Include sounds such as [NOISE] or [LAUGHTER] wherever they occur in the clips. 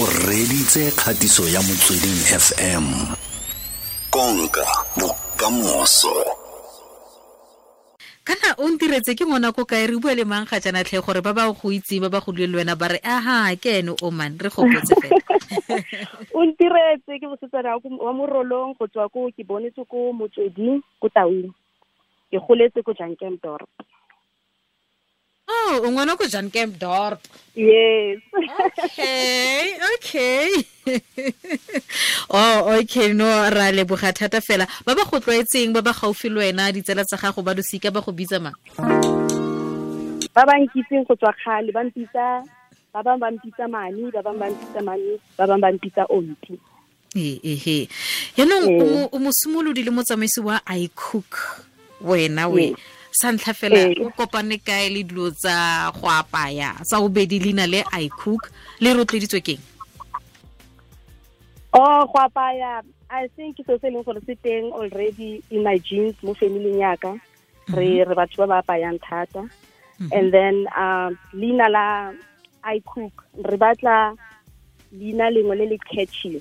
o reditse kgatiso ya motsweding fm konka bokamoso. Kana o ntiretse ke ngwana ko kae? Re bua le mang ga jana tlhe gore ba ba go itseng ba ba go le wena ba re aha ke ene o man. Re gopotse fela. [LAUGHS] O ntiretse ke bosetsana wa morolong go tswa ko ke bonetse ko motsweding ko taung. Ke goletse ko jankendorp oh ungwana ngwana jan camp dorp. Yes. Okay okay. [LAUGHS] Oh okay no ra leboga thata fela. Ba ba go tlwaetseng ba ba gaufi le wena ditsela tsa gago ba losika ba go bitsa mang? Ba ba nkitseng go tswa kgale ba mpitsa ba bangwe ba mpitsa mane ba bangwe ba mpitsa mane ba bangwe ba mpitsa ompi ehe yaanong o mo- o mosimolodi le motsamaisi wa icook wena we sa ntlha fela Ee. o kopane kae le dilo tsa go apaya? Sa bobedi leina le icook le rotloeditswe keng oh go apaya i think so se e leng gore se teng already in my genes mo familing yaka re re batho ba ba apayang thata. And then um leina la i cook re batla leina lengwe le le catchy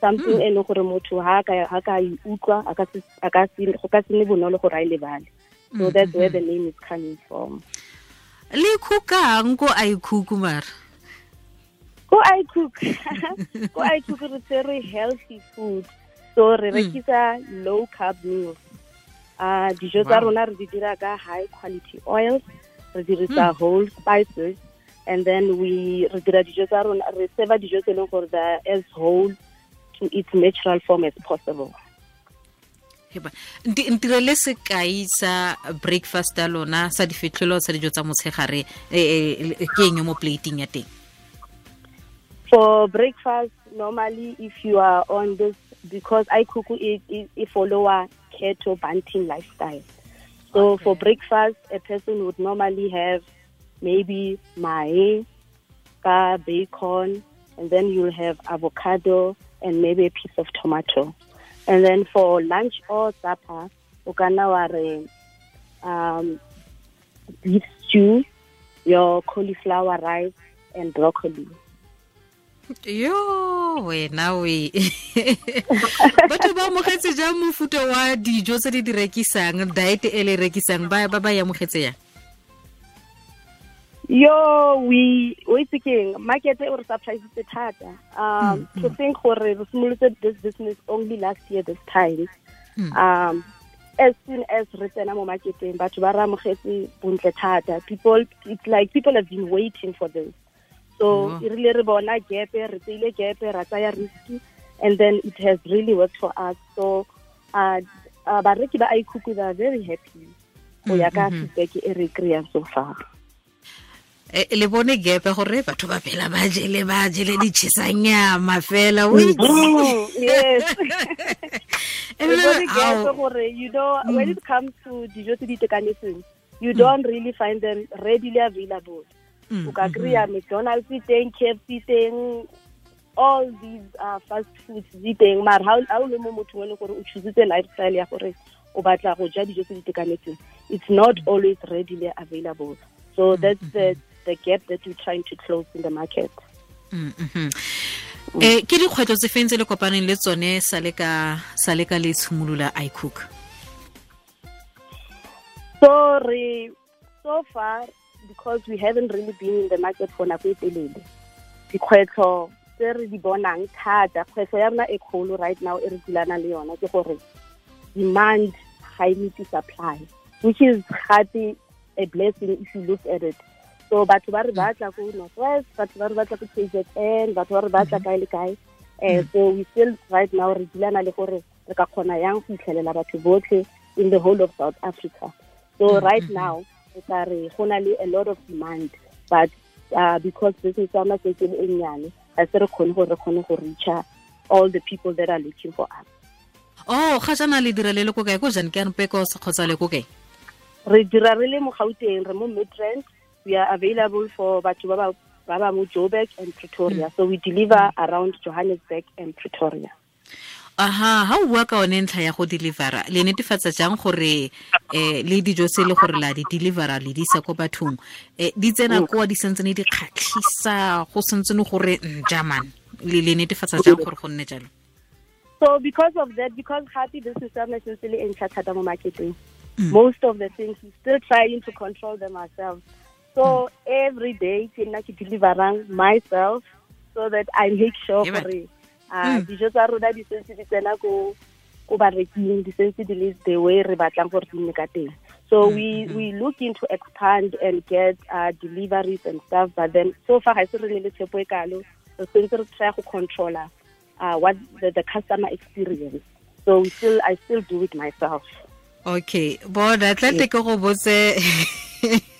something e leng gore motho ha ka ha ka e utlwa a ka se go ka se ne bonolo gore a e lebale so mm, that's where mm-hmm. the name is coming from. Le cookang ko icook mara. Ko i cook [LAUGHS] ko i cook re tsere healthy food. So re mm. rekisa low carb meals. Uh dijo tsa rona re di dira ka high quality oils re dirisa mm. whole spices and then we re dira dijo tsa rona re serva dijo tse e leng gore as whole to its natural form as possible ntirele sekai sa breakfast ya lona sa sa dijo tsa motshegare ke eng mo plating ya teng? For breakfast normally if you are on this because i cook it, it, it follow a keto banting lifestyle. So for breakfast a person would normally have maybe mae bacon and then you'll have avocado and maybe a piece of tomato and then for lunch or supper o kana wa re um beef stew your cauliflower rice and broccoli. Yo wena we. [LAUGHS] Batho ba amogetse jang mofuta wa dijo tse di di rekisang diet e le rekisang ba ba e amogetse yang yo we o itse keng market e re surprisitse thata. Um to think gore re simolotse this business only last year this time. Um as soon as re tsena mo marketeng batho ba re amogetse bontle thata. People it's like people have been waiting for this. So Oh. e rile re bona gepe re tseile gepe ra tsaya risky and then it has really worked for us. So uh, uh bareki ba icook they are very happy. Go ya ka feedback e re kry-ang so far le bone gepe gore batho ba phela ba jele ba jele ditšhesanyama fela mm, we Mm, yes. Ebile, Everybody gets ao, gore you know mm. when it comes to dijo tse di itekanetseng you mm. don't really find them readily available. O ka kry-a mcdonalds e teng kfc teng all these uh, fast foods di teng. Mara ha ha o le mo motho e leng gore o choositse lifestyle ya gore o batla go ja dijo tse di itekanetseng it's not always readily available. So that's the the gap that we're trying to close in the market Mm, mhm. eh ke dikgwetlho tse feng tse le kopaneng le tsone sa le ka sa le ka le tshimolola icook So re so far because we haven't really been in the market for nako e telele. Dikgwetlho tse re di bonang thata, kgwetlho ya rona e kgolo right now e re dilana le yona ke gore demand ga e meet supply, which is gate a blessing if you look at it. So batho ba re batla ko Northwest, batho ba re batla ko KZN, batho ba re batla kae le kae. Eh, so we still right now re dilana le gore re ka kgona yang go itlhelela batho botlhe in the whole of South Africa. So right now, o tla re go na le a lot of demand, but uh, because business ya rona setse e le e nnyane, ga se re kgone gore re kgone go reacha all the people that are looking for us. oh ga jana le dira le le ko kae ko kgotsa le ko kae Re dira re le mo Gauteng, re mo Midrand. We are available for batho ba ba ba ba mo Joburg and Pretoria. So we deliver around Johannesburg and Pretoria. aha ha o bua ka one ntlha ya go delivera. Le netefatsa jang gore eh le dijo se le gore la di delivera le di isa ko bathong? Eh di tsena kwa di sentsene di kgatlhisa go sentsene gore nja man? Le le netefatsa jang gore go nne jalo? So because of that because happy this is something since really in thata mo marketing most of the things we still trying to control them ourselves so every day ke nna ke deliverang myself so that i make sure gore uh, dijo tsa rona di sentse di tsena ko ko bareking di sentse di le the way re batlang gore di nne ka teng. So we we looking to expand and get uh, deliveries and stuff but then so far ga se re ne le tshepo e kalo re sentse re try go controller uh, what the, the customer experience. So we still i still do it myself. Okay. Bona tlate ke go botse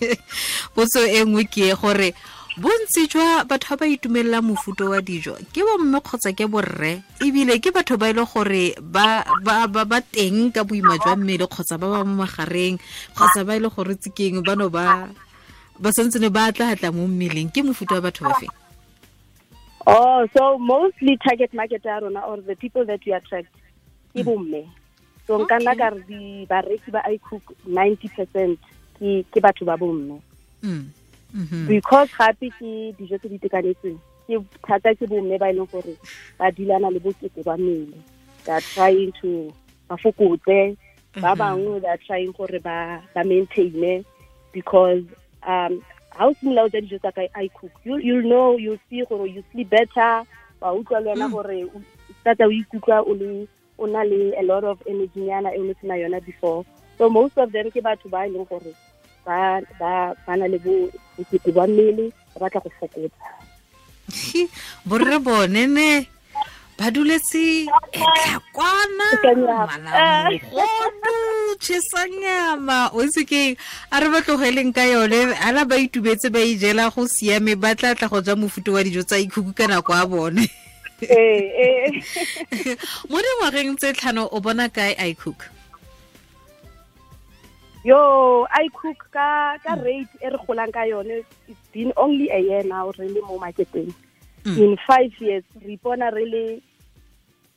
[LAUGHS] botso e nngwe ke e gore bontsi jwa batho ba ba itumelela mofuto wa dijo ke bomme kgotsa ke borre ebile ke batho ba e le gore ba ba ba ba teng ka boima jwa mmele kgotsa ba ba mo magareng kgotsa ba e le gore tsekeng bano ba ba santse ne ba tla tla mo mmeleng. Ke mofuta wa batho ba feng oh so mostly target market ya rona or the people that we attract ke bomme so nka nna ka re bareki ba icook ninety percent ke ke batho ba bomme. Mm. Mhm. because gape ke dijo tse di itekanetseng ke thata ke bomme ba e leng gore ba dilana le bokete ba mmele. They are trying to ba fokotse ba bangwe they are trying gore ba ba maintaine because um ha o simolola o ja dijo tsa ka i cook. You you'll know you'll see gore you sleep better wa utlwa le wena gore o tata o ikutlwa o le o na le a lot of energy nyana e o ne sena yona before. So most of them ke batho ba e leng gore ba ba ba na le bo bokete ba mmele ba batla go fokotsa. Borre bone ne ba duletse etlhakwana Ka nyama. o itse ke a re ba tlogeleng ka yone ala ba itumetse ba ijela go siame ba tla tla go ja mofuto wa dijo tsa ikhuku ka nako a bone. Ee ee [LAUGHS] mo dingwageng tse tlhano o bona kae icook yo i cook ka ka mm. rate e re golang ka yone it's been only a year now really mo marketing mm. in five years re ipona really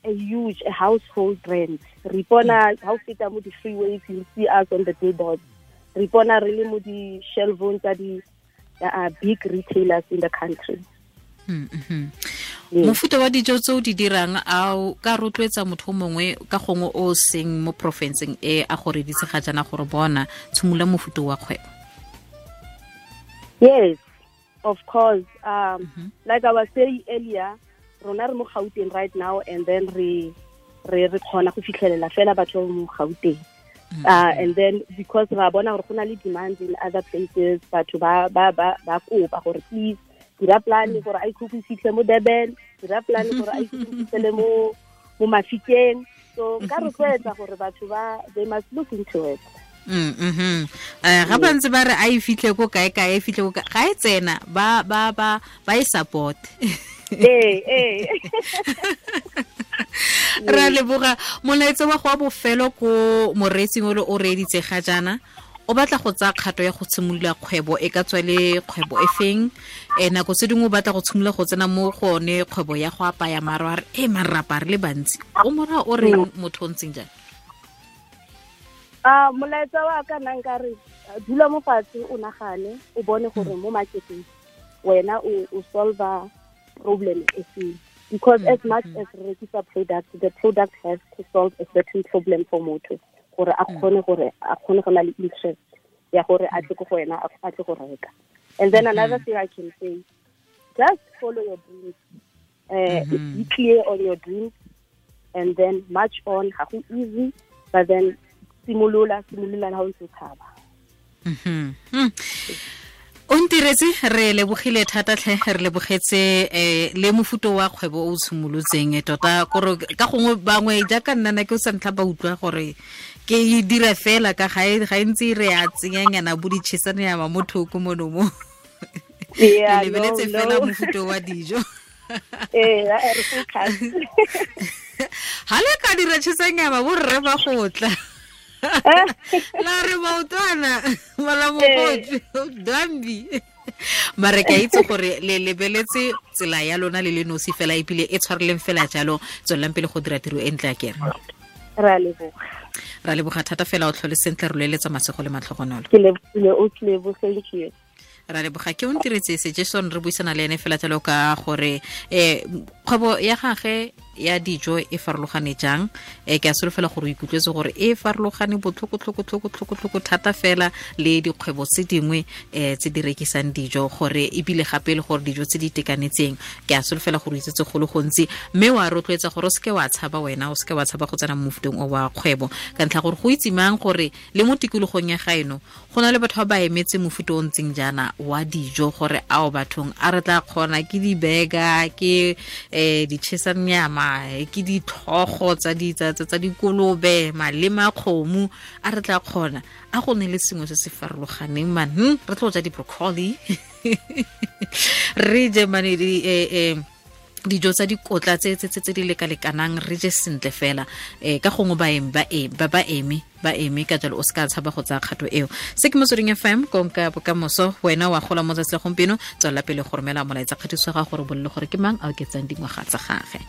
a huge a household brand. Re ipona mm. ha o feta mo di-freeways you see us on the billboards re ipona really mo di-shelvong tsa di uh, big retailers in the country. Yes. Mofuta wa dijo tse o di dirang a o ka rotloetsa motho o mongwe ka gongwe o seng mo porofenseng e a gore ditse ga jana gore bona tshimolola mofuta wa kgwebo Yes, of course. Um, mm -hmm. Like I was saying earlier, rona re mo Gauteng right now and then re re re khona go fitlhelela fela batho ba mo Gauteng. Uh, and then because ra bona gore go na le demand in other places batho ba ba ba ba kopa gore please dira plan gore a ikuku fitlhe mo Durban dira plan gore a ikuku fitlhele mo mo Mafikeng. So nka rotloetsa gore batho ba they must look into it. Mm, mhm. Eh, ga ba ntse ba re a e fitlhe ko kae kae e fitlhe ko kae ga e tsena ba ba ba ba e support. Ee [LAUGHS] ee. Re a leboga molaetso wa go wa bofelo ko moreetsing o le o reeditse ga jaana o batla go tsaya kgato ya go tshimolola kgwebo e ka tswa le kgwebo e feng? Um nako tse dingwe o batla go tshimolola go tsena mo go one kgwebo ya go apaya maro a re e marapa re le bantsi. O mora o re motho o ntseng jang? A molaetsa wa ka nna nka re dula mo fatshe o nagane o bone gore mo marketing wena o o solve problem e feng. Because as much as re rekisa product the product has to solve a certain problem for motho gore a kgone gore a kgone go na le interest ya gore a tle go wena a- tle go reka. And then another thing i can say just follow your dreams. Uh, be clear on your dreams and then march on. Ga go easy but then simolola simolola la ha o ntse tshaba Mhm. Hmm. O ntiretse re lebogile thata tlhe re lebogetse um le mofuto wa kgwebo o o tshimolotseng. Eh, tota kore ka gongwe bangwe jaaka nnana ke o sa ntlha ba utlwa gore ke e dira fela ka ga e e ntse re a tsenyanyana bo ditšhesaneyama mo thoko mono mo. Yeah, ke lebeletse fela mofuto wa dijo. Ga [LAUGHS] le ka dira tšhesanyama borre ba gotla [LAUGHS] la re maotwana malamogodu dambi mare ke a itse gore le lebeletse tsela ya lona le le nosi fela ebile e tshwareleng fela jalo. Tswelelang pele go dira tiro e ntle a kere re a leboga. Ra leboga thata fela o tlhole sentle re loeletsa masego le matlhogonolo. Ra leboga. Ke o ntiretse suggestion re buisana le ene fela jalo ka gore um kgwebo ya gage ya dijo e farologane jang? E ke a solofela gore o ikutlwetse gore e farologane botlhoko-tlhoko-tlhoko-tlhoko-tlhoko thata fela le dikgwebo tse dingwe um tse di rekisang dijo. Gore ebile gape le gore dijo tse di itekanetseng ke a solofela gore o itsetse go le gontsi. Mme wa rotloetsa gore o seke wa tshaba wena o seke wa tshaba go tsena mo mofuteng o wa kgwebo. Ka ntlha gore go itsemang gore le mo tikologong ya gaeno go na le batho ba ba emetse mofuta o ntseng jaana wa dijo. Gore ao bathong a re tla kgona ke di-burger ke um ditšhesanyama ke ditlhogo tsa dikolobe malema kgomo a re tla kgona a go ne le sengwe se se farologaneng man hm, re tlo ja di-broccoli. [LAUGHS] Re je mane um dijo tsa dikotla tse di lekalekanang re je sentle fela. Um ka gongwe ba eme ba eme ka jalo o se ka tshaba go tsaya kgato eo. Se ke motsweding fm konka bokamoso wena wa gola mo tsatsi la gompieno tswelela pele go romela molaetsa kgatiso ga gore bolele gore ke mang a oketsang dingwaga tsa gage